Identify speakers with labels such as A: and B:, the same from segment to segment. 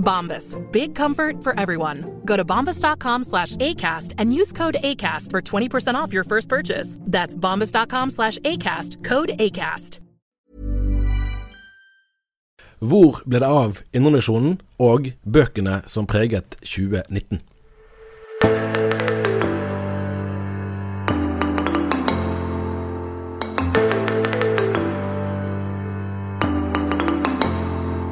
A: Bombas. Big comfort for everyone. Go to bombas.com slash ACAST and use code ACAST for 20% off your first purchase. That's bombas.com slash ACAST. Code ACAST.
B: Hvor ble det av Indremisjonen og bøkene som preget 2019?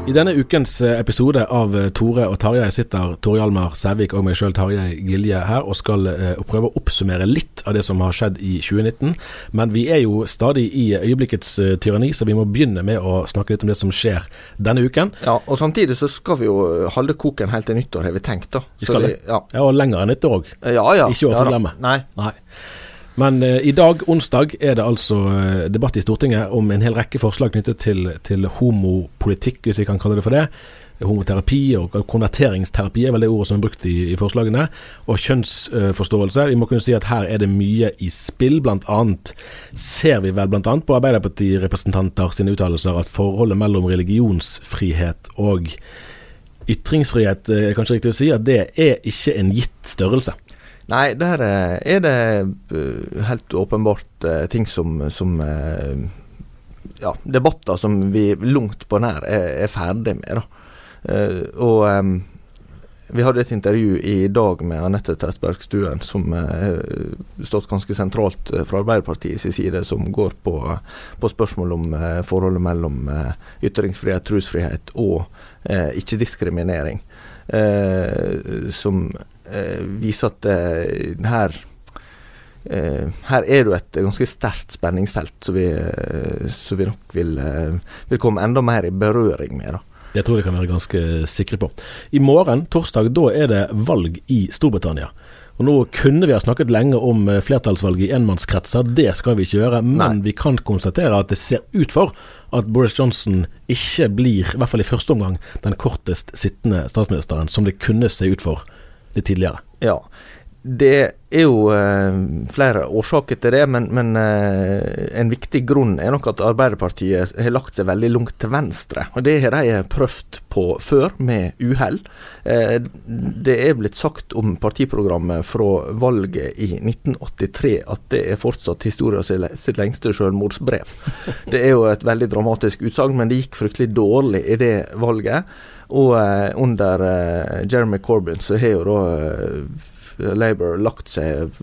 B: I denne ukens eh, episode av eh, Tore og Tarjei sitter Tore Hjalmar Sævik og meg sjøl Tarjei Gilje her og skal eh, prøve å oppsummere litt av det som har skjedd i 2019. Men vi er jo stadig i øyeblikkets tyranni, så vi må begynne med å snakke litt om det som skjer denne uken.
C: Ja, og samtidig så skal vi jo holde koken helt til nyttår, har vi tenkt, da.
B: Vi skal
C: vi- ja.
B: Ja, og lenger enn nyttår òg.
C: ja, ja.
B: Ikke å
C: ja,
B: forglemme.
C: Nei.
B: Nei. Men eh, i dag, onsdag, er det altså eh, debatt i Stortinget om en hel rekke forslag knyttet til, til homopolitikk, hvis vi kan kalle det for det. Homoterapi og konverteringsterapi er vel det ordet som er brukt i, i forslagene. Og kjønnsforståelse. Vi må kunne si at her er det mye i spill. Blant annet ser vi vel blant annet på Arbeiderpartirepresentanter sine uttalelser at forholdet mellom religionsfrihet og ytringsfrihet, eh, er kanskje riktig å si, at det er ikke en gitt størrelse.
C: Nei, der eh, er det eh, helt åpenbart eh, ting som, som Ja, debatter som vi langt på nær er, er ferdig med, da. Og vi hadde et intervju i dag med Anette Trettebergstuen som har stått ganske sentralt fra Arbeiderpartiets side, som går på, på spørsmål om forholdet mellom ytringsfrihet, trosfrihet og ikke-diskriminering. Som viser at eh, her eh, her er det jo et ganske sterkt spenningsfelt som vi, eh, som vi nok vil, eh, vil komme enda mer i berøring med. da.
B: Det tror jeg vi kan være ganske sikre på. I morgen, torsdag, da er det valg i Storbritannia. Og Nå kunne vi ha snakket lenge om eh, flertallsvalg i enmannskretser, det skal vi ikke gjøre. Men
C: Nei.
B: vi kan konstatere at det ser ut for at Boris Johnson ikke blir, i hvert fall i første omgang, den kortest sittende statsministeren, som det kunne se ut for litt tidligere.
C: Ja. Det er jo eh, flere årsaker til det, men, men eh, en viktig grunn er nok at Arbeiderpartiet har lagt seg veldig langt til venstre. Og Det har de prøvd på før, med uhell. Eh, det er blitt sagt om partiprogrammet fra valget i 1983 at det er fortsatt historien sitt lengste selvmordsbrev. Det er jo et veldig dramatisk utsagn, men det gikk fryktelig dårlig i det valget. Og eh, under eh, Jeremy Corbyn så har jo da eh, Labour lagt seg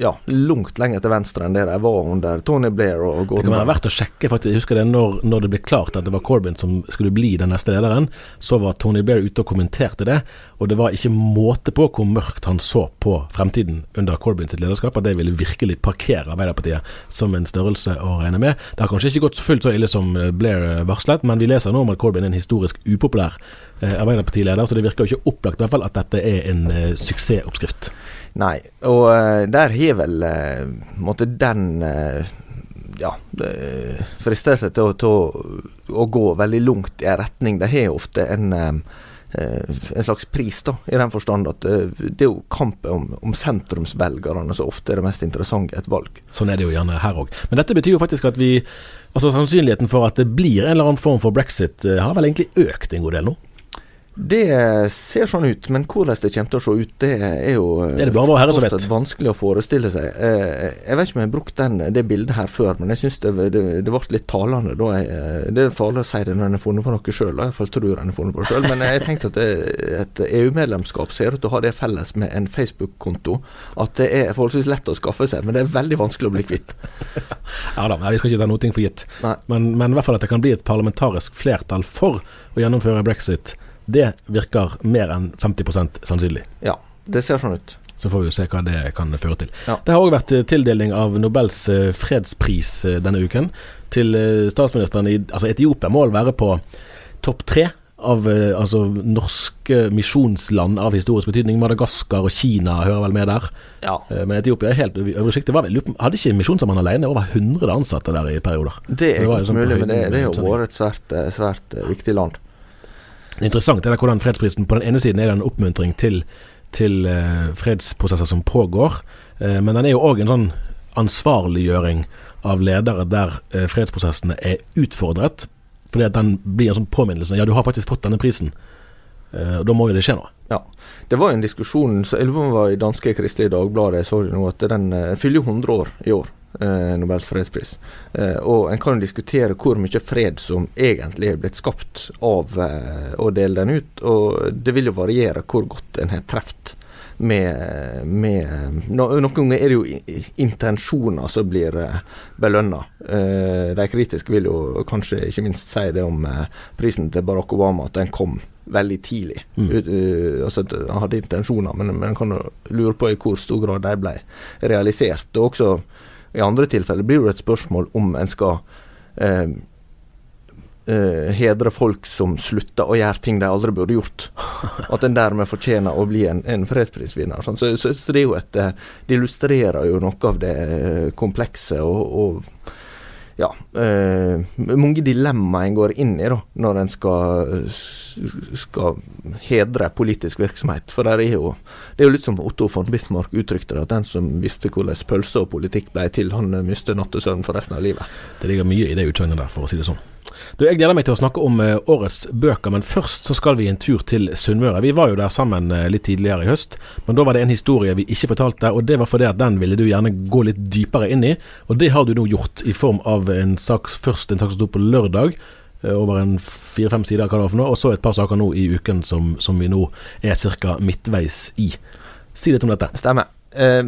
C: ja, langt lenger til venstre enn det de var under Tony Blair og
B: Det kan være verdt å sjekke, faktisk. Jeg husker det når, når det ble klart at det var Corbyn som skulle bli den neste lederen. Så var Tony Blair ute og kommenterte det, og det var ikke måte på hvor mørkt han så på fremtiden under Corbyn sitt lederskap, at det ville virkelig parkere Arbeiderpartiet som en størrelse å regne med. Det har kanskje ikke gått fullt så ille som Blair varslet, men vi leser nå om at Corbyn er en historisk upopulær Arbeiderpartileder, så det virker jo ikke opplagt i hvert fall at dette er en eh, suksessoppskrift.
C: Nei, og eh, der har vel eh, måtte den eh, ja, fristelsen til, å- til å, gå veldig langt i en retning. De har ofte en, eh, en slags pris, da, i den forstand at det er jo kampen om, om sentrumsvelgerne som ofte er det mest interessante i et valg.
B: Sånn er det jo gjerne her òg. Men dette betyr jo faktisk at vi Altså Sannsynligheten for at det blir en eller annen form for brexit, har vel egentlig økt en god del nå?
C: Det ser sånn ut, men hvordan det kommer til å se ut, det er jo
B: det er det
C: fortsatt vanskelig å forestille seg. Eh, jeg vet ikke om jeg har brukt den, det bildet her før, men jeg syns det, det, det, ble litt talende. Eh, det er farlig å si det når en har funnet på noe sjøl, iallfall tror en har funnet på det sjøl. Men jeg tenkte at det, et EU-medlemskap ser ut til å ha det felles med en Facebook-konto, at det er forholdsvis lett å skaffe seg, men det er veldig vanskelig å bli kvitt.
B: ja da, vi skal ikke ta noe for gitt. Men, men i hvert fall at det kan bli et parlamentarisk flertall for å gjennomføre brexit det virker mer enn 50% sannsynlig.
C: Ja, det ser sånn ut.
B: Så får vi jo se hva det kan føre til. Ja. Det har òg vært eh, tildeling av Nobels eh, fredspris eh, denne uken til statsministeren i altså Etiopia må vel være på topp tre av altså, norske misjonsland av historisk betydning. Madagaskar og Kina hører vel med der.
C: Ja.
B: Men Etiopia er helt øvre sjiktet. Hadde ikke Misjonssambandet alene over 100 ansatte der i perioder?
C: Det er ikke sånn mulig, men det, det er jo et svært, svært viktig land.
B: Det interessant er hvordan fredsprisen på den ene siden er det en oppmuntring til, til uh, fredsprosesser som pågår, uh, men den er jo òg en sånn ansvarliggjøring av ledere der uh, fredsprosessene er utfordret. Fordi at den blir en sånn påminnelse. Ja, du har faktisk fått denne prisen. da må jo det skje noe.
C: Ja. Det var en diskusjon så Jeg var i danske Kristelige Dagbladet, jeg så det nå, at den fyller 100 år i år eh, Nobels fredspris. Eh, og en kan jo diskutere hvor mye fred som egentlig er blitt skapt av eh, å dele den ut, og det vil jo variere hvor godt en har truffet med, med no, Noen ganger er det jo intensjoner som blir eh, belønna. Eh, de kritiske vil jo kanskje ikke minst si det om prisen til Barack Obama, at den kom veldig tidlig. Mm. Uh, altså Han hadde intensjoner, men, en kan lure på i hvor stor grad de ble realisert. Og også i andre tilfeller blir det et spørsmål om en skal eh, eh, hedre folk som slutter å gjøre ting de aldri burde gjort. At en dermed fortjener å bli en, en fredsprisvinner. Sånn. Så, så, så, det er jo et eh, Det illustrerer jo noe av det eh, komplekse og, og ja, eh, mange dilemmaer en går inn i da, når en skal, skal hedre politisk virksomhet. For er, jo, det er jo litt som Otto von Bismarck uttrykte det, at den som visste hvordan pølse og politikk ble til, han mistet nattesøvn for resten av livet.
B: Det ligger mye i det utsagnet der, for å si det sånn. Du, Jeg gleder meg til å snakke om uh, årets bøker, men først så skal vi en tur til Sunnmøre. Vi var jo der sammen uh, litt tidligere i høst, men da var det en historie vi ikke fortalte, og det var fordi at den ville du gjerne gå litt dypere inn i. Og det har du nå gjort, i form av en sak, først en sak som sto på lørdag, uh, over en fire-fem sider, hva det var for noe, og så et par saker nå i uken som, som vi nå er ca. midtveis i. Si litt om dette.
C: Stemmer. Eh,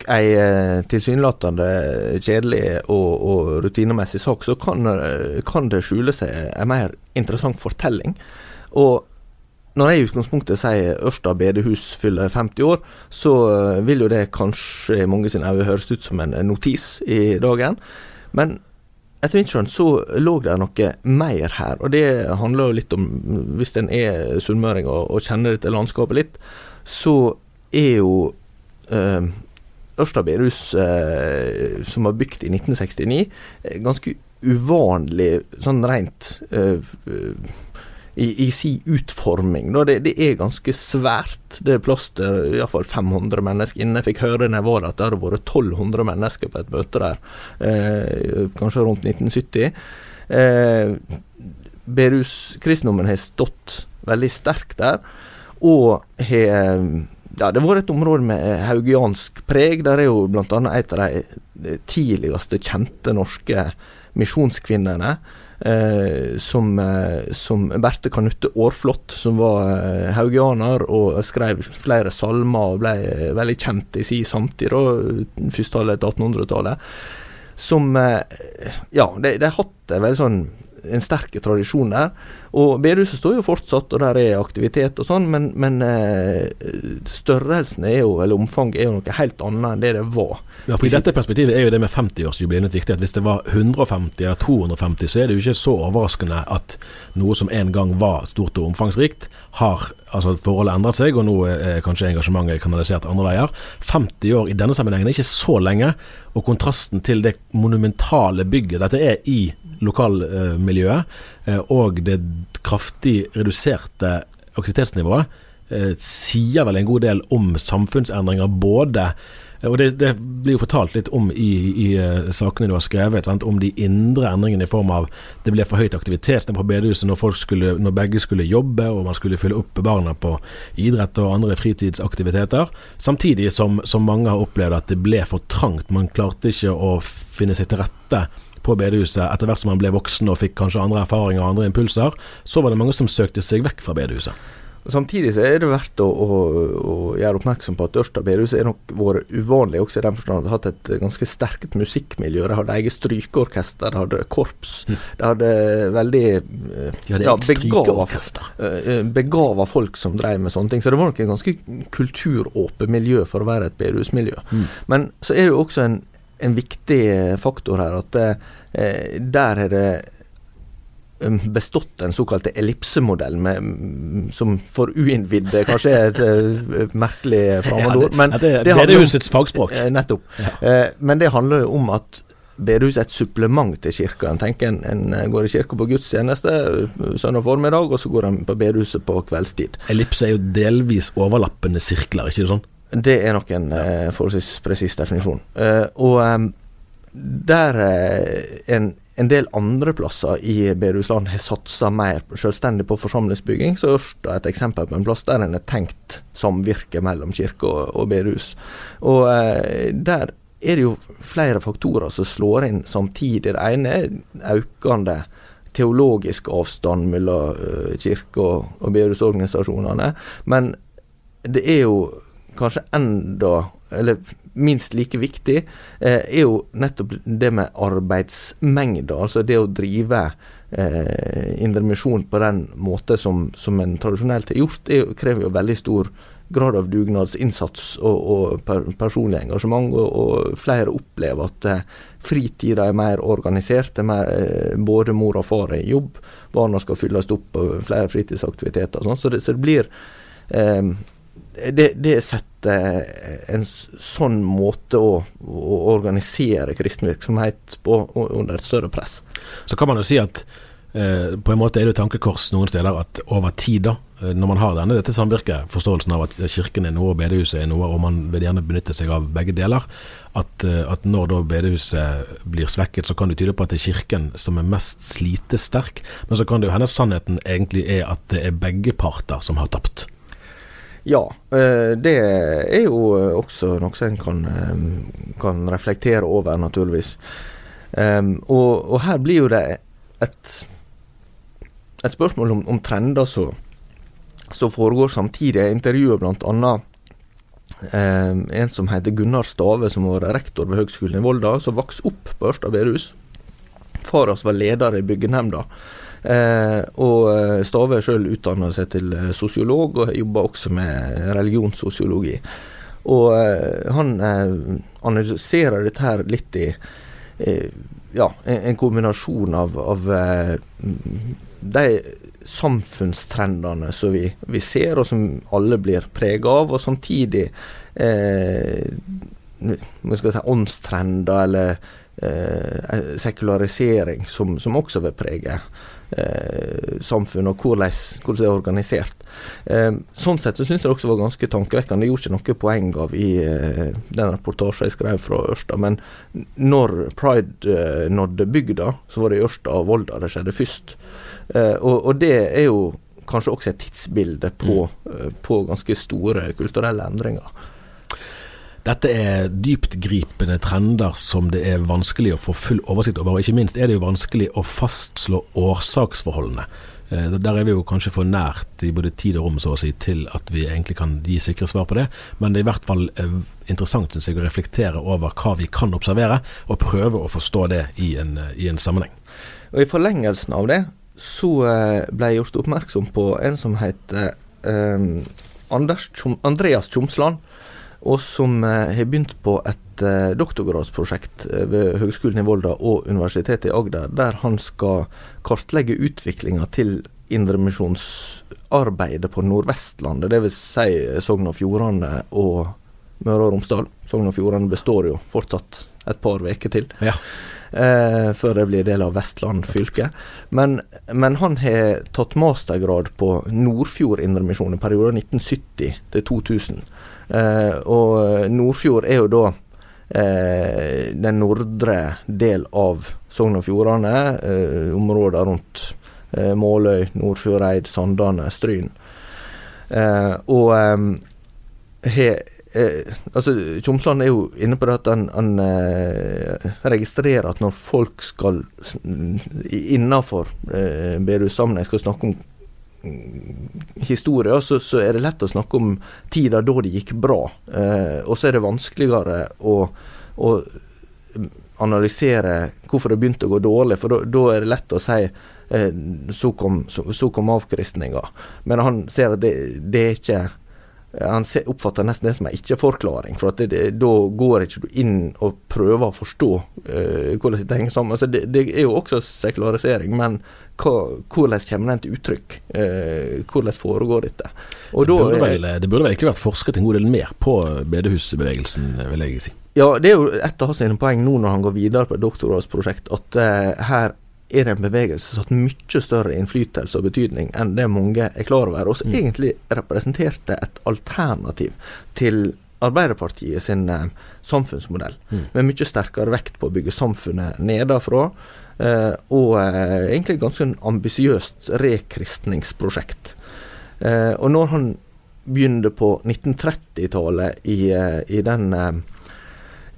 C: bak ei eh, tilsynelatende kjedelig og, og, rutinemessig sak, så kan, eh, kan, det skjule seg en mer interessant fortelling. Og når jeg i utgangspunktet sier Ørsta bedehus fyller 50 år, så eh, vil jo det kanskje i mange sine øyne høres ut som en notis i dagen. Men etter mitt skjønn så lå det noe mer her, og det handler jo litt om Hvis en er sunnmøring og, og kjenner dette landskapet litt, så er jo uh, Ørsta Berus, eh, som var bygd i 1969, ganske uvanlig sånn rent eh, i, i si utforming. Det, det, er ganske svært. Det er plass til iallfall 500 mennesker inne. Jeg fikk høre når jeg var at det hadde vært 1200 mennesker på et møte der, eh, kanskje rundt 1970. Eh, Beruskristendommen har stått veldig sterkt der, og har ja, det har vært et område med haugiansk preg. Der er jo bl.a. et av de tidligste kjente norske misjonskvinnene. Eh, som, eh, som, Berthe Kanutte Aarflot, som var eh, haugianer og skrev flere salmer og ble eh, veldig kjent i sin samtid, første halvdel av 1800-tallet. Som eh, Ja, de, de har hatt en veldig sånn en sterk tradisjon der. Og bedehuset står jo fortsatt, og der er aktivitet og sånn, men, men eh, størrelsen er jo, eller omfanget er jo noe helt annet enn det det var.
B: Ja, for I dette perspektivet er jo det med 50-årsjubileet viktig. at Hvis det var 150 eller 250, så er det jo ikke så overraskende at noe som en gang var stort og omfangsrikt, har altså forholdet endret seg, og nå er kanskje engasjementet kanalisert andre veier. 50 år i denne sammenhengen er ikke så lenge, og kontrasten til det monumentale bygget dette er i lokalmiljøet, eh, og det kraftig reduserte aktivitetsnivået eh, sier vel en god del om samfunnsendringer, både og det, det, blir jo fortalt litt om i, i sakene du har skrevet, sant? om de indre endringene i form av det ble for høyt aktivitetsnivå på bedehuset når, skulle, når begge skulle jobbe og man skulle fylle opp barna på idrett og andre fritidsaktiviteter. Samtidig som, som mange har opplevd at det ble for trangt. Man klarte ikke å finne seg til rette på bedehuset etter hvert som man ble voksen og fikk kanskje andre erfaringer og andre impulser. Så var det mange som søkte seg vekk fra bedehuset.
C: Samtidig så er det verdt å, å, å gjøre oppmerksom på at Ørsta bedehus er nok vært uvanlig også i den forstand at det har hatt et ganske sterkt musikkmiljø. De hadde eget strykeorkester, de hadde korps. Mm. De hadde veldig
B: de hadde ja, begava,
C: eh, begava folk som drev med sånne ting. Så det var nok en ganske kulturåpent miljø for å være et bedehusmiljø. Mm. Men så er det jo også en, en viktig faktor her at eh, der er det Um, bestått den såkalte ellipsemodell, som for uinnvidde kanskje er et uh, merkelig fremmedord.
B: Men det, det, det er husets fagspråk.
C: Nettopp. Ja. Eh, men det handler jo om at bedehus er et supplement til kirka. En tenker en, en går i kirka på gudstjeneste søndag formiddag, og så går en på bedehuset på kveldstid.
B: Ellipse er jo delvis overlappende sirkler, ikke sant?
C: Det er nok en forholdsvis presis definisjon. og um, der en en del andre plasser i bedehusland har satsa mer selvstendig på forsamlingsbygging, så Ørsta er et eksempel på en plass der en har tenkt samvirke mellom kirke og, og bedehus. Og eh, Der er det jo flere faktorer som slår inn samtidig. Det ene er økende teologisk avstand mellom kirke- og, og bedehusorganisasjonene. Men det er jo kanskje enda eller minst like viktig, eh, er jo nettopp det med arbeidsmengder. Altså det å drive eh, indremisjon på den måte som, som en tradisjonelt har gjort, er, krever jo veldig stor grad av dugnadsinnsats og, og per, personlig engasjement. Og, og, flere opplever at eh, fritida er mer organisert. Er mer, eh, både mor og far er i jobb, barna skal fylles opp på flere fritidsaktiviteter. og sånn, Så så det blir eh, det, det setter en sånn måte å, å organisere kristen virksomhet på under et større press.
B: Så kan man jo si at eh, på en måte er det tankekors noen steder at over tid, da, eh, når man har denne dette samvirket, forståelsen av at kirken er noe og bedehuset er noe, og man vil gjerne benytte seg av begge deler, at, eh, at når da bedehuset blir svekket, så kan det tyde på at det er kirken som er mest slitesterk. Men så kan det jo hende sannheten egentlig er at det er begge parter som har tapt.
C: Ja, eh, det er jo også noe en kan, eh, kan reflektere over, naturligvis. Og, og, her blir jo det et, et spørsmål om, om trender som foregår samtidig. Jeg intervjuer bl.a. En som heter Gunnar Stave, som var rektor ved Høgskolen i Volda, som vokste opp på Ørsta bedehus. Far hans var leder i byggenemnda. Eh, og eh, Stave sjøl utdanna seg til eh, sosiolog, og jobba også med religionssosiologi. Og han analyserer dette her litt i ja, en, kombinasjon av, av de samfunnstrendene som vi, vi, ser, og som alle blir prega av, og samtidig eh, si, åndstrender eller eh, sekularisering som, som, også vil prege eh, samfunn og hvordan, hvordan, det er organisert. Eh, sånn sett så syns jeg det også var ganske tankevekkende. Jeg gjorde ikke noe poeng av i eh, den reportasjen jeg skrev fra Ørsta, men når pride eh, nådde bygda, så var det i Ørsta og Volda det skjedde først. Eh, og, og, det er jo kanskje også et tidsbilde på, mm. Eh, på ganske store kulturelle endringer.
B: Dette er dyptgripende trender som det er vanskelig å få full oversikt over. og Ikke minst er det jo vanskelig å fastslå årsaksforholdene. Eh, der er vi jo kanskje for nært i både tid og rom så å si, til at vi egentlig kan gi sikre svar på det. Men det er i hvert fall eh, interessant synes jeg, å reflektere over hva vi kan observere, og prøve å forstå det i en, i en sammenheng.
C: Og I forlengelsen av det så eh, ble jeg gjort oppmerksom på en som heter um, Andreas Tjomsland og som eh, har begynt på et eh, doktorgradsprosjekt eh, ved Høgskolen i Volda og Universitetet i Agder, der han skal kartlegge utviklinga til indremisjonsarbeidet på Nordvestlandet, dvs. Si Sogn og Fjordane og Møre og Romsdal. Sogn og Fjordane består jo fortsatt et par uker til.
B: Ja.
C: eh, før det blir del av Vestland fylke. Men, men han har tatt mastergrad på Nordfjord Indremisjon i perioden 1970 til 2000. Eh, og Nordfjord er jo da eh, den nordre del av Sogn og Fjordane, eh, områder rundt eh, Måløy, Nordfjordeid, Sandane, Stryn. og he, eh, altså, Tjomsland er jo inne på det at han, han eh, registrerer at når folk skal innenfor eh, bedehussammenheng skal snakke om historier, så, så, er det lett å snakke om tida da det gikk bra. Eh, og så er det vanskeligere å, å, analysere hvorfor det begynte å gå dårlig, for da er det lett å si eh, så kom, så, så kom avkristninga. Men han ser at det, det er ikke han oppfatter nesten det som en ikke-forklaring. For det, det, da går ikke du inn og prøver å forstå uh, hvordan det henger sammen. Altså det, det, er jo også sekularisering, men hva, hvordan kommer den til uttrykk? Uh, hvordan foregår dette?
B: Og det, burde vel, det burde vel egentlig vært forsket en god del mer på bedehusbevegelsen, vil jeg si.
C: Ja, det er jo et av hans poeng nå når han går videre på et doktorgradsprosjekt, at uh, her er det en bevegelse som har hatt mye større innflytelse og betydning enn det mange er klar over, og som mm. egentlig representerte et alternativ til Arbeiderpartiet sin eh, samfunnsmodell, mm. med mye sterkere vekt på å bygge samfunnet nedenfra, eh, og eh, egentlig et ganske ambisiøst rekristningsprosjekt. Og når han begynte på 1930-tallet i, i den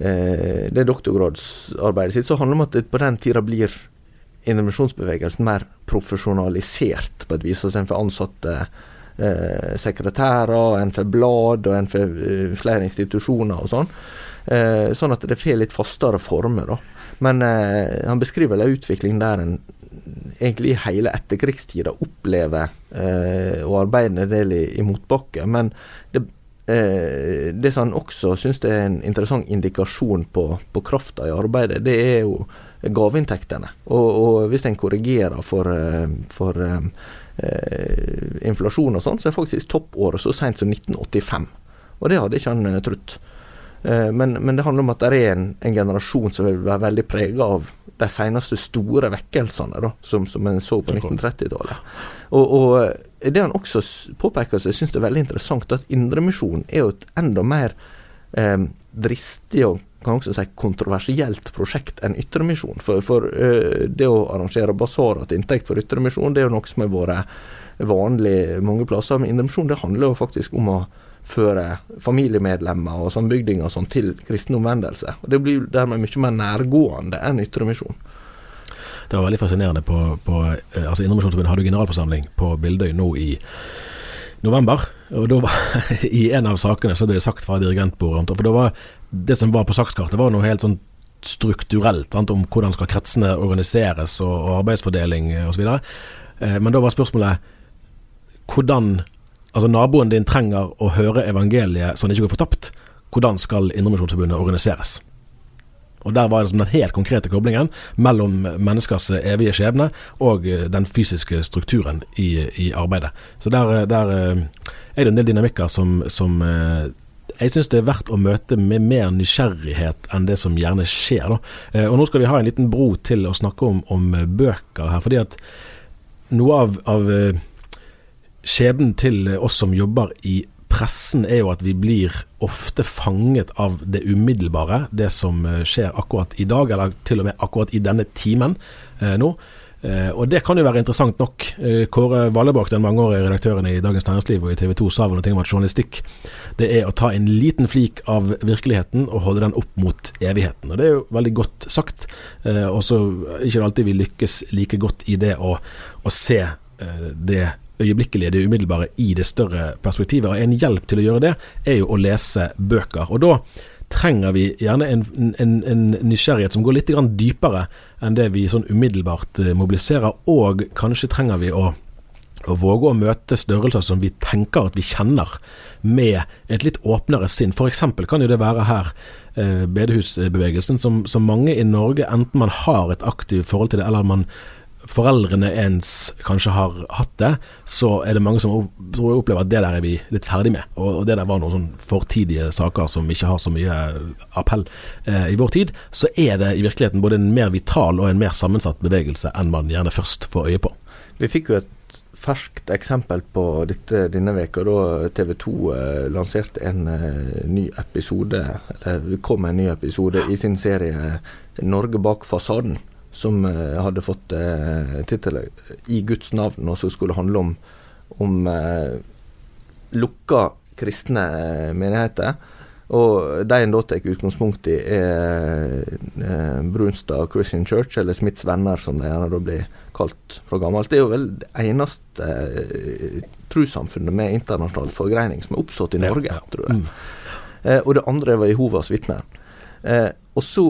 C: det doktorgradsarbeidet sitt, så handler det om at det på den tida blir intervensjonsbevegelsen mer profesjonalisert på et vis. Altså en får ansatte eh, sekretærer, en får blad, og en får uh, flere institusjoner og sånn. Eh, sånn at det får litt fastere former. da. Men eh, han beskriver en utvikling der en egentlig i hele etterkrigstida opplever eh, å arbeide en del i, i motbakke. Men det, eh, det som han også syns er en interessant indikasjon på, på krafta i arbeidet, det er jo gaveinntektene. Og, og, hvis en korrigerer for, eh, for um, inflasjon og sånn, så er faktisk toppåret så sent som 1985. Og det hadde ikke han trodd. Men, men, det handler om at det er en, en generasjon som vil være veldig prega av de seneste store vekkelsene da, som, som en så på 1930-tallet. Og, og, det han også påpeker, som jeg syns er veldig interessant, at Indremisjonen er jo et enda mer eh, dristig og kan også si kontroversielt prosjekt enn Ytremisjon. For, for uh, det å arrangere basarer til inntekt for Ytremisjon, det er jo noe som har vært vanlig mange plasser. Men Indremisjon det handler jo faktisk om å føre familiemedlemmer og sambygdinger sånn til kristen omvendelse. Og Det blir dermed mye mer nærgående enn Ytremisjon.
B: Det var veldig fascinerende på, på eh, altså Indremisjonsforbundet hadde generalforsamling på Bildøy nå i november. Og da var, I en av sakene så ble det sagt fra dirigentbordet For da var det som var på sakskartet, var noe helt sånn strukturelt, sant, om hvordan skal kretsene organiseres og, og arbeidsfordeling osv. Eh, men da var spørsmålet hvordan Altså naboen din trenger å høre evangeliet så han ikke går fortapt. Hvordan skal Indremisjonsforbundet organiseres? Og Der var det den helt konkrete koblingen mellom menneskers evige skjebne og eh, den fysiske strukturen i, i arbeidet. Så der, der, eh, er det en del dynamikker som, som jeg syns det er verdt å møte med mer nysgjerrighet enn det som gjerne skjer. Da. Eh, og Nå skal vi ha en liten bro til å snakke om, om eh, bøker her. fordi at noe av, av eh, skjebnen til oss som jobber i pressen, er jo at vi blir ofte fanget av det umiddelbare. Det som skjer akkurat i dag, eller til og med akkurat i denne timen nå. Eh, og det kan jo være interessant nok. Eh, Kåre Vallebakk, den mangeårige redaktøren i Dagens Næringsliv og i TV 2, sa vel noe om at journalistikk det er å ta en liten flik av virkeligheten og holde den opp mot evigheten. Og Det er jo veldig godt sagt. Eh, og så ikke ikke alltid vi lykkes like godt i det å, å se det øyeblikkelige, det umiddelbare, i det større perspektivet. Og En hjelp til å gjøre det, er jo å lese bøker. Og da trenger vi gjerne en, en, en nysgjerrighet som går litt dypere enn det vi sånn umiddelbart eh, mobiliserer, og kanskje trenger vi å, å våge å møte størrelser som vi tenker at vi kjenner, med et litt åpnere sinn. F.eks. kan jo det være her eh, bedehusbevegelsen, som, som mange i Norge, enten man har et aktivt forhold til det, eller man foreldrene ens kanskje har hatt det, så er det mange som tror jeg opplever at det der er vi litt ferdig med. Og, det der var noen sånn fortidige saker som ikke har så mye appell eh, i vår tid. Så er det i virkeligheten både en mer vital og en mer sammensatt bevegelse enn man gjerne først får øye på.
C: Vi fikk jo et ferskt eksempel på dette denne veka da TV 2 eh, lanserte en eh, ny episode, eller kom med en ny episode i sin serie 'Norge bak fasaden', som eh, hadde fått eh, tittelen 'I Guds navn', og som skulle handle om, om eh, lukka kristne eh, menigheter. Og de en da tar utgangspunkt i, er eh, Brunstad Christian Church, eller Smiths venner, som de gjerne da blir kalt fra gammelt. Det er jo vel det eneste eh, trossamfunnet med internasjonal forgreining som er oppstått i Norge, tror jeg.
B: Mm.
C: Eh, og det andre var Jehovas vitner. Eh, og så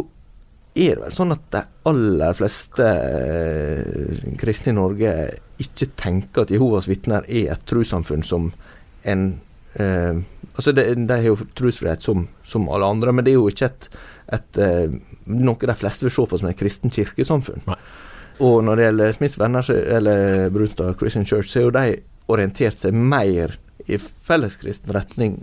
C: er det vel sånn at de aller fleste eh, kristne i Norge ikke tenker at Jehovas vitner er et trossamfunn som en eh, Altså, det, de har jo trosfrihet som, som alle andre, men det er jo ikke et, et eh, noe de fleste vil se på som et kristen kirkesamfunn.
B: Nei.
C: Og når det gjelder Smiths venner, eller Brunstad Christian Church, så er jo de orientert seg mer i felleskristen retning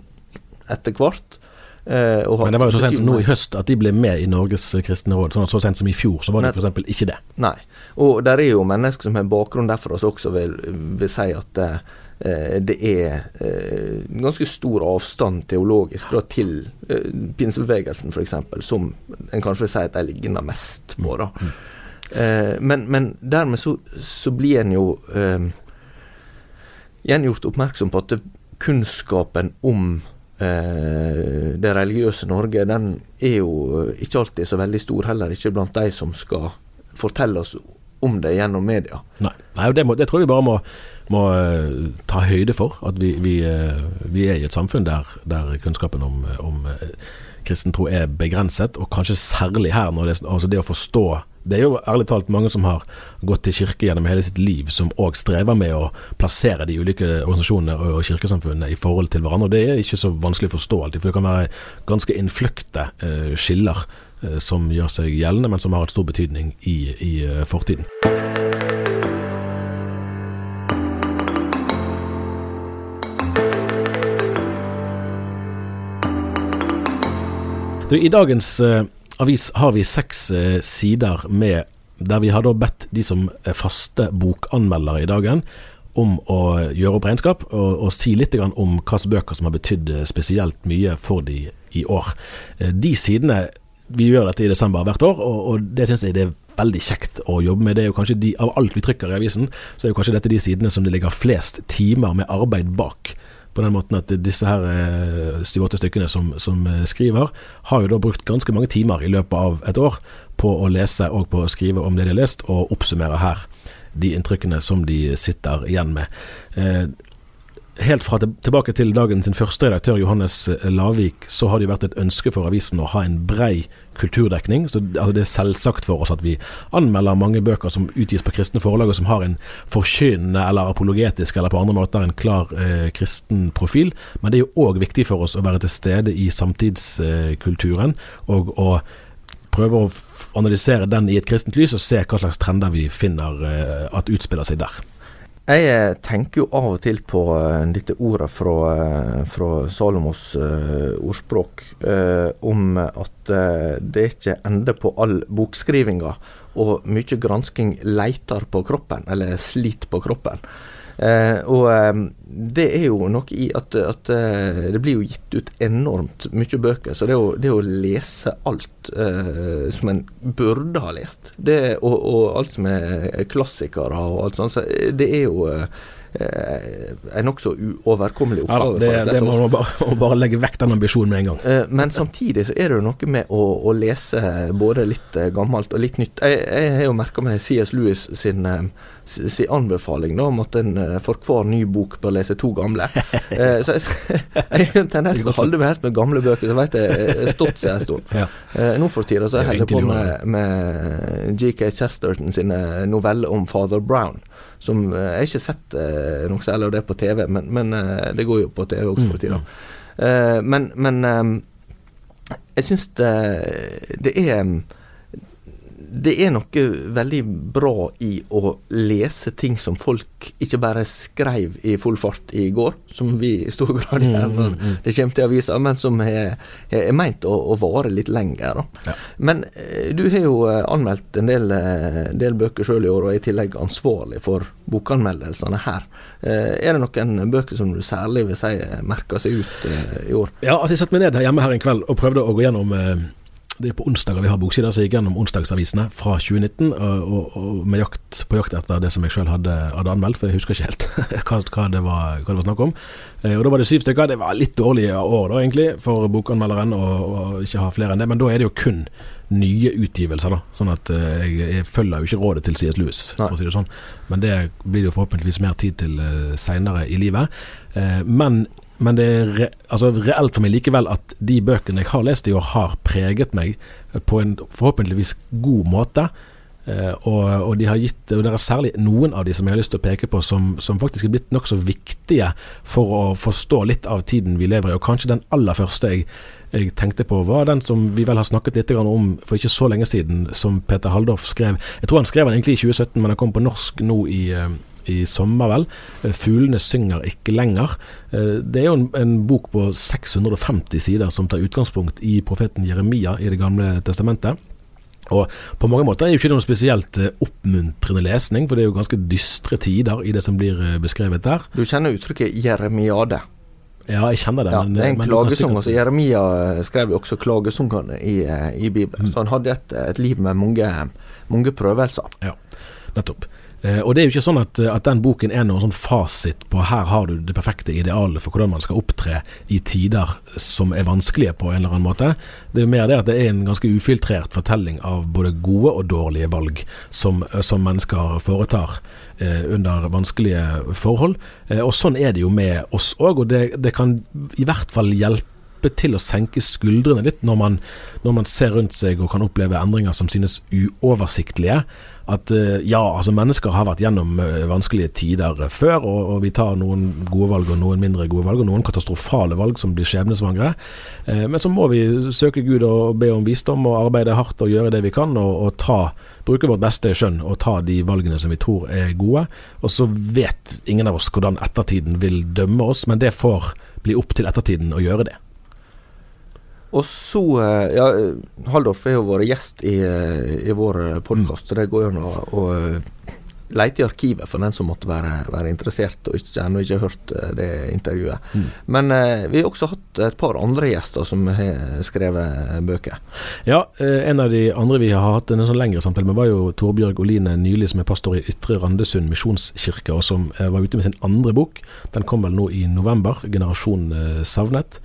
C: etter hvert. Eh,
B: Men det var jo så sent som nå i høst at de ble med i Norges kristne råd. Sånn at Så sent som i fjor så var de f.eks. ikke det.
C: Nei. Og der er jo mennesker som har bakgrunn derfra som også vil, vil si at eh, det er eh, ganske stor avstand teologisk da, til eh, pinsebevegelsen f.eks., som en kanskje vil si at de ligner mest på. da. Eh, men, men dermed så, så blir en jo eh, igjen oppmerksom på at kunnskapen om eh, det religiøse Norge, den er jo ikke alltid så veldig stor, heller ikke blant de som skal fortelle oss om det gjennom media.
B: Nei, Nei det, må, det tror jeg vi bare må, må eh, ta høyde for. At vi, vi, eh, vi er i et samfunn der, der kunnskapen om, om eh, kristen tro er begrenset, og kanskje særlig her. Det, altså det å forstå Det er jo ærlig talt mange som har gått til kirke gjennom hele sitt liv, som òg strever med å plassere de ulike organisasjonene og, kirkesamfunnene i forhold til hverandre. og Det er ikke så vanskelig å forstå alltid, for det kan være ganske innfløkte eh, skiller eh, som gjør seg gjeldende, men som har hatt stor betydning i, i eh, fortiden. I dagens avis har vi seks eh, sider med der vi har da bedt de som er faste bokanmeldere i dagen, om å gjøre opp regnskap og, og si litt om hvilke bøker som har betydd eh, spesielt mye for de i år. Eh, De sidene Vi gjør dette i desember hvert år, og, og det syns jeg det er veldig kjekt å jobbe med. Det er jo kanskje de, Av alt vi trykker i avisen, så er jo kanskje dette de sidene som det ligger flest timer med arbeid bak. På den måten at disse her eh, syv-åtte stykkene som, som eh, skriver, har jo da brukt ganske mange timer i løpet av et år på å lese og på å skrive om det de har lest, og oppsummere her de inntrykkene som de sitter igjen med. Eh, Helt fra tilbake til dagen sin første redaktør, Johannes eh, Lavik, så har det jo vært et ønske for avisen å ha en brei kulturdekning. Så altså, Det er selvsagt for oss at vi anmelder mange bøker som utgis på kristne forlag, og som har en forkynnende eller apologetisk eller på andre måter en klar eh, kristen profil. Men det er jo òg viktig for oss å være til stede i samtidskulturen, og å prøve å analysere den i et kristent lys, og se hva slags trender vi finner eh, at utspiller seg der.
C: Jeg eh, tenker jo av og til på eh, dette ordet fra, eh, fra Salomos uh, ordspråk uh, om at uh, det ikke ende på all bokskrivinga, og mye gransking leiter på kroppen, eller sliter på kroppen. Eh, og eh, det er jo noe i at, at eh, det blir jo gitt ut enormt mye bøker, så det å, det å lese alt eh, som en burde ha lest, det, og, og alt som er klassikere og alt sånt, så det er jo en nokså uoverkommelig
B: Ja da, det, det må man bare, bare legge vekk den ambisjonen med en gang.
C: Eh, Men samtidig så er det jo noe med å, å lese både litt eh, gammelt og litt nytt. Jeg, jeg har jo merka meg C.S. Lewis sin, eh, sin anbefaling da, om at en eh, for hver ny bok bør lese to gamle. Eh, Så jeg, jeg har en tendens til å holde meg helt med gamle bøker, så vet jeg stort seg en stund.
B: Ja.
C: Eh, Nå for tida så
B: er
C: holder jeg på med, med G.K. Chesterton sine noveller om father Brown. Som eh, Jeg har ikke sett eh, noe særlig av det på TV, men, men eh, det går jo på TV også for tida. Eh, men men jeg syns det, det er det er noe veldig bra i å lese ting som folk ikke bare skrev i full fart i går, som vi i stor grad gjør
B: Mm,
C: når det kommer til aviser, men som er, er meint å, å vare litt lenger.
B: Ja.
C: Men eh, du har jo eh, anmeldt en del, eh, del bøker sjøl i år, og er i tillegg ansvarlig for bokanmeldelsene her. Er det noen bøker som du særlig vil si merker seg ut i år?
B: Ja, altså jeg satte meg ned hjemme her en kveld og prøvde å gå gjennom Det er på onsdager vi har boksider, så jeg gikk gjennom onsdagsavisene fra 2019 og, og, og med jakt, på jakt etter det som jeg sjøl hadde, hadde anmeldt, for jeg husker ikke helt hva, hva, det var, hva det var snakk om. Eh, og Da var det syv stykker. Det var litt dårlige år da, egentlig, for bokanmelderen å ikke ha flere enn det, men da er det jo kun nye utgivelser, da. Sånn at eh, jeg, jeg følger jo ikke rådet til C.S. Lewis, for å si det sånn. Men det blir det jo forhåpentligvis mer tid til uh, seinere i livet. Eh, men men det er re, altså reelt for meg likevel at de bøkene jeg har lest i år, har preget meg på en forhåpentligvis god måte. Eh, og, og de har gitt Og det er særlig noen av de som jeg har lyst til å peke på, som, som faktisk er blitt nokså viktige for å forstå litt av tiden vi lever i. Og kanskje den aller første jeg, jeg tenkte på, var den som vi vel har snakket litt om for ikke så lenge siden, som Peter Haldorf skrev. Jeg tror han skrev den egentlig i 2017, men den kom på norsk nå i eh, i sommer, vel. Eh, 'Fuglene synger ikke lenger'. Eh, Det er jo en, en bok på 650 sider som tar utgangspunkt i profeten Jeremia i Det gamle testamentet. Og på mange måter er jo ikke noen noe spesielt eh, oppmuntrende lesning, for det er jo ganske dystre tider i det som blir beskrevet der.
C: Du kjenner uttrykket jeremiade?
B: Ja, jeg kjenner det.
C: Ja,
B: men,
C: det er en klagesang.
B: sikkert-
C: Altså, Jeremia skrev jo også klagesangene i, i Bibelen.
B: Mm.
C: Så han hadde et, et liv med mange, mange prøvelser.
B: Ja, nettopp. Eh, og det er jo ikke sånn at, at den boken er noen sånn fasit på her har du det perfekte idealet for hvordan man skal opptre i tider som er vanskelige på en eller annen måte. Det er jo mer det at det er en ganske ufiltrert fortelling av både gode og dårlige valg som, som mennesker foretar eh, under vanskelige forhold. Eh, og sånn er det jo med oss òg, og det, det kan i hvert fall hjelpe til å senke skuldrene litt når man, når man ser rundt seg og kan oppleve endringer som synes uoversiktlige. At eh, ja, altså mennesker har vært gjennom eh, vanskelige tider eh, før, og, og vi tar noen gode valg og noen mindre gode valg, og noen katastrofale valg som blir skjebnesvangre. Men så må vi søke Gud og be om visdom og arbeide hardt og gjøre det vi kan, og, og ta, bruke vårt beste skjønn og ta de valgene som vi tror er gode. Og så vet ingen av oss hvordan ettertiden vil dømme oss, men det får bli opp til ettertiden å gjøre det.
C: Og så eh, Ja, eh, Haldorf er jo vår gjest i, eh, i vår podkast, så det går jo an å, eh, leite i arkivet for den som måtte være, være interessert og ikke, ennå ikke har hørt eh, det intervjuet.
B: Mm.
C: Men eh, vi har også hatt et par andre gjester som har skrevet bøker.
B: Ja, eh, en av de andre vi har hatt en sånn lengre samtale med, var jo Torbjørg Oline Nylig, som er pastor i Ytre Randesund misjonskirke, og som eh, var ute med sin andre bok. Den kom vel nå i november, 'Generasjon eh, savnet'.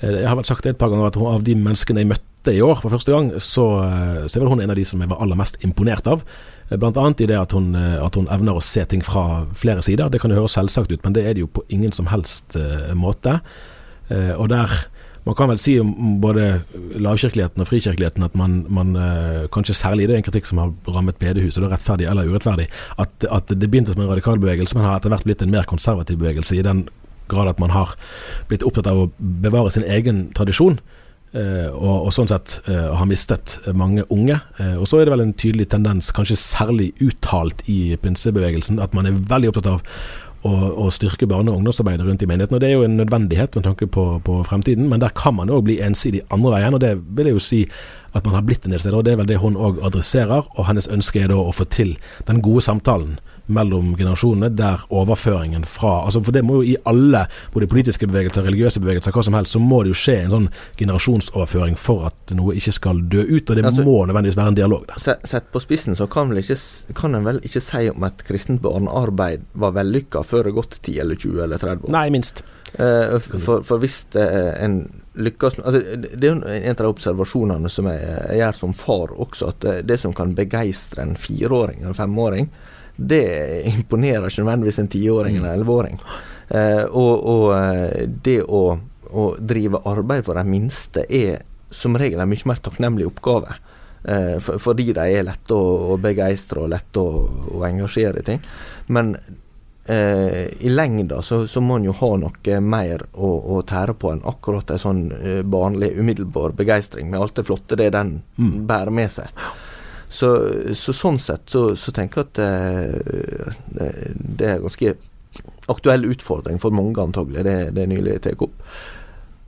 B: Eh, Jeg har vel sagt det et par ganger at av de menneskene jeg møtte i år for første gang, så, eh, så er vel hun en av de som jeg var aller mest imponert av. Eh, Blant annet i det at hun, at hun evner å se ting fra flere sider. Det kan jo høres selvsagt ut, men det er det jo på ingen som helst måte. Og der man kan vel si om både lavkirkeligheten og frikirkeligheten at man, man kanskje særlig det er en kritikk som har rammet bedehuset, da rettferdig eller urettferdig, at, at det begynte som en radikal bevegelse, men har etter hvert blitt en mer konservativ bevegelse i den grad at man har blitt opptatt av å bevare sin egen tradisjon. eh, og, og sånn sett eh, har mistet mange unge. Eh, og så er det vel en tydelig tendens, kanskje særlig uttalt i pinsebevegelsen, at man er veldig opptatt av å, å styrke barne- og ungdomsarbeidet rundt i menigheten. Og det er jo en nødvendighet med tanke på, på fremtiden, men der kan man òg bli ensidig andre veien. Og det vil jeg jo si at man har blitt en del steder, og det er vel det hun òg adresserer. Og hennes ønske er da å få til den gode samtalen mellom generasjonene, der overføringen fra altså For det må jo i alle, både politiske bevegelser, religiøse bevegelser, hva som helst, så må det jo skje en sånn generasjonsoverføring for at noe ikke skal dø ut. Og det
C: Altså-
B: må nødvendigvis være en dialog der.
C: Sett på spissen så kan, vel ikke, kan en vel ikke si om et kristent barnearbeid var vellykka før det har gått 10 eller 20 eller 30 år.
B: Nei, minst.
C: Eh, for, for hvis eh, en lykkes altså, Det er jo en av de observasjonene som jeg, jeg gjør som far også, at det, det som kan begeistre en fireåring eller femåring, det imponerer ikke nødvendigvis en tiåring eller elleveåring. Eh, og og eh, det å, å drive arbeid for de minste er som regel en mye mer takknemlig oppgave. Eh, for, fordi de er lette å, å begeistre og lette å, å engasjere i ting. Men eh, i lengda så, så må en jo ha noe mer å, å tære på enn akkurat en sånn eh, barnlig, umiddelbar begeistring med alt det flotte det den
B: Mm.
C: bærer med seg. Så, så, sånn sett så, så tenker jeg at det, det er ganske aktuell utfordring for mange, antagelig, det, det nylig tar opp.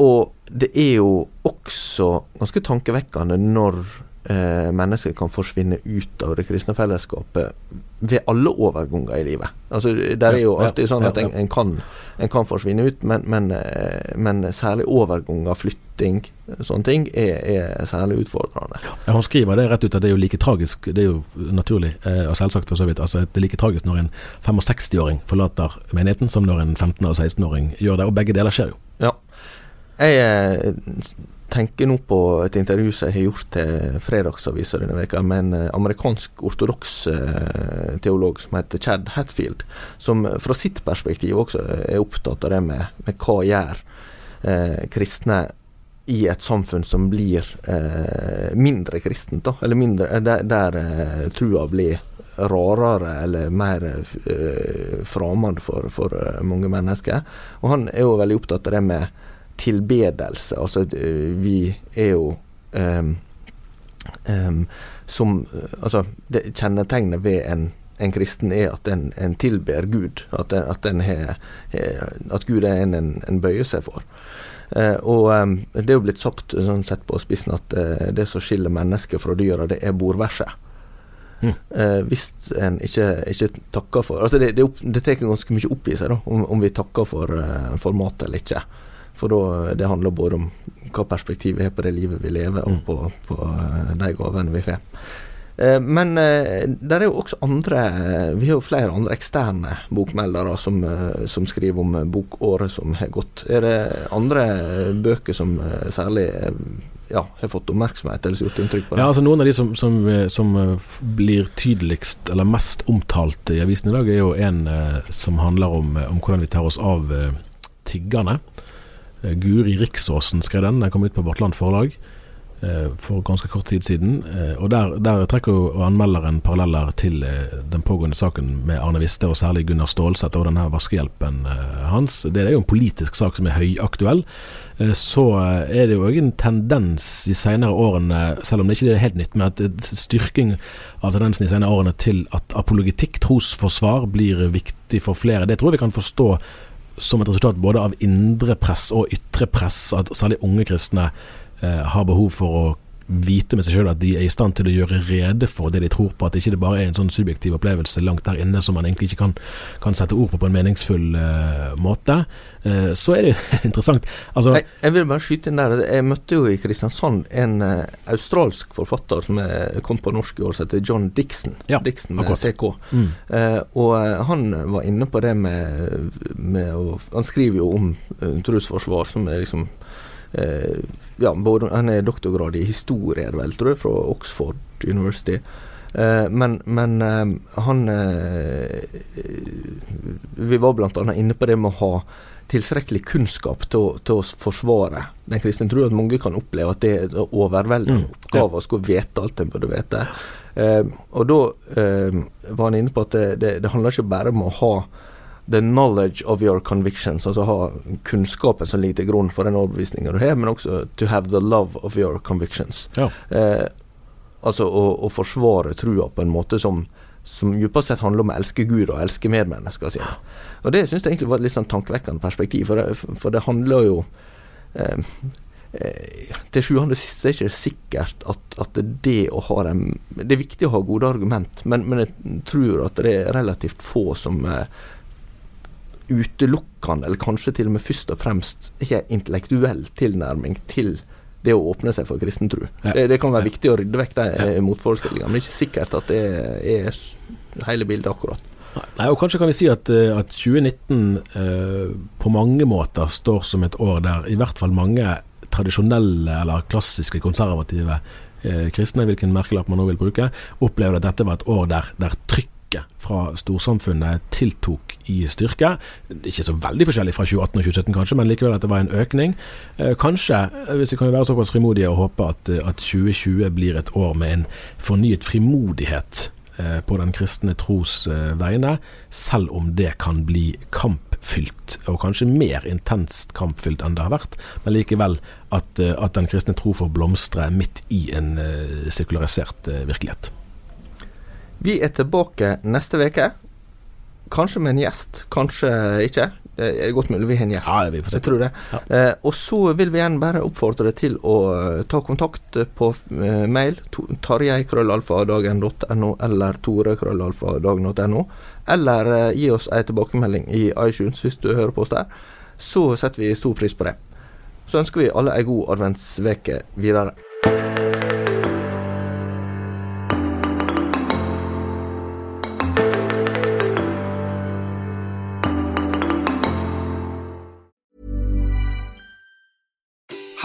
C: Og det er jo også ganske tankevekkende når eh, mennesker kan forsvinne ut av det kristne fellesskapet ved alle overganger i livet. Altså, Det er jo alltid sånn at en, en, kan, en kan, forsvinne ut, men, men, eh, men, særlig overganger, flytting, sånne ting, er, er særlig utfordrende.
B: Ja, Han skriver det rett ut at det er jo like tragisk, det er jo naturlig, eh, og selvsagt for så vidt, altså det er like tragisk når en 65-åring forlater menigheten som når en 15- eller 16-åring gjør det, og begge deler skjer jo.
C: Ja. Jeg eh, tenker nå på et intervju som jeg har gjort til Fredagsavisa denne veka med en eh, amerikansk ortodoks eh, teolog som heter Chad Hatfield, som fra sitt perspektiv også er opptatt av det med, med hva gjør eh, kristne i et samfunn som blir eh, mindre kristent, da, eller mindre, der, der eh, trua blir rarere eller mer eh, fremmed for, for mange mennesker. Og han er jo veldig opptatt av det med tilbedelse. Altså, vi er jo um, um, som Altså, det kjennetegnet ved en, en kristen er at en, en tilber Gud. At, en, at, en he, he, at Gud er en en, bøyer seg for. Uh, og um, det er jo blitt sagt sånn sett på spissen at uh, det som skiller mennesket fra dyra, det er bordverset. Mm. Uh, hvis en ikke, ikke, takker for Altså Det, det, det tar ganske mye opp i seg da, om, om vi takker for, for mat eller ikke. For da, det handler både om hva perspektiv vi har på det livet vi lever, og mm. på, på eh, de gavene vi får. Eh, men eh, det er jo også andre Vi har jo flere andre eksterne bokmeldere som, som skriver om bokåret som har gått. Er det andre bøker som særlig ja, har fått oppmerksomhet eller gjort inntrykk på det?
B: Ja, altså Noen av de som, som, som, blir tydeligst eller mest omtalt i avisen i dag, er jo en som handler om, om hvordan vi tar oss av tiggerne. Eh, Guri Riksåsen skrev den. Den kom ut på Vårt Land forlag eh, for ganske kort tid siden. Eh, og Der, der trekker jo anmelderen paralleller til den pågående saken med Arne Viste, og særlig Gunnar Stålseth og denne vaskehjelpen hans. Det er jo en politisk sak som er høyaktuell. Så er det jo òg en tendens i senere årene, selv om det ikke er helt nytt, men at styrking av tendensen i senere årene til at apologitikk, trosforsvar, blir viktig for flere. Det tror jeg vi kan forstå som et resultat både av indre press og ytre press, at særlig unge kristne eh, har behov for å vite med seg sjøl at de er i stand til å gjøre rede for det de tror på, at ikke det bare er en sånn subjektiv opplevelse langt der inne som man egentlig ikke kan, kan sette ord på på en meningsfull uh, måte. Uh, så er det interessant. Altså,
C: jeg, jeg, vil bare skyte inn der. Jeg møtte jo i Kristiansand en uh, australsk forfatter som kom på norsk i år, som heter John Dixon.
B: Ja,
C: Dixon med CK. Mm. og han var inne på det med, med å Han skriver jo om trosforsvar, som er liksom ja, både, Han er doktorgrad i historie, vel, tror jeg, fra Oxford University. Uh, men, men uh, han Vi var bl.a. inne på det med å ha tilstrekkelig kunnskap til, til å forsvare den kristne tro. At mange kan oppleve at det er en overveldende mm, oppgave å skulle vite alt en burde vite. og da var han inne på at det, det, det handler ikke bare om å ha the knowledge of your convictions, altså ha kunnskapen som ligger til grunn for den overbevisninga du har, men også to have the love of your convictions.
B: Ja.
C: Eh, altså å, å, forsvare trua på en måte som som djupest sett handler om å elske Gud og elske medmennesker sine. Og Det syns jeg egentlig var et litt sånn tankevekkende perspektiv, for det, for det handler jo eh, eh, Til sjuende og sist er det ikke sikkert at, at det å ha dem Det er viktig å ha gode argument, men, men jeg tror at det er relativt få som eh, utelukkende, eller kanskje til og med først og fremst, ikke intellektuell tilnærming til det å åpne seg for kristen tro. Ja. Det, det, kan være ja. viktig å rydde vekk de ja. Eh, motforestillingene, men det er ikke sikkert at det er hele bildet akkurat.
B: Nei, og Kanskje kan vi si at, eh, at 2019 eh, på mange måter står som et år der i hvert fall mange tradisjonelle eller klassiske konservative eh, kristne, hvilken merkelapp man nå vil bruke, opplever at dette var et år der, der trykk trykket fra storsamfunnet tiltok i styrke. Ikke så veldig forskjellig fra 2018 og 2017 kanskje, men likevel at det var en økning. Eh, kanskje, eh, hvis vi kan være såpass frimodige og håpe at, eh, at 2020 blir et år med en fornyet frimodighet på den kristne tros vegne, selv om det kan bli kampfylt, og kanskje mer intenst kampfylt enn det har vært, men likevel at, at den kristne tro får blomstre midt i en sekularisert virkelighet.
C: Vi er tilbake neste uke. Kanskje med en gjest, kanskje ikke. Det er godt mulig vi har en gjest.
B: Ja, vi.
C: Jeg tror det.
B: Ja.
C: Eh, og så vil vi igjen bare oppfordre deg til å eh, ta kontakt på eh, mail. tarjei.krøllalfa.dagen.no eller tore.krøllalfa.dagen.no. Eller eh, gi oss ei tilbakemelding i iTunes hvis du hører på oss der. Så setter vi stor pris på det. Så ønsker vi alle ei god adventsveke videre.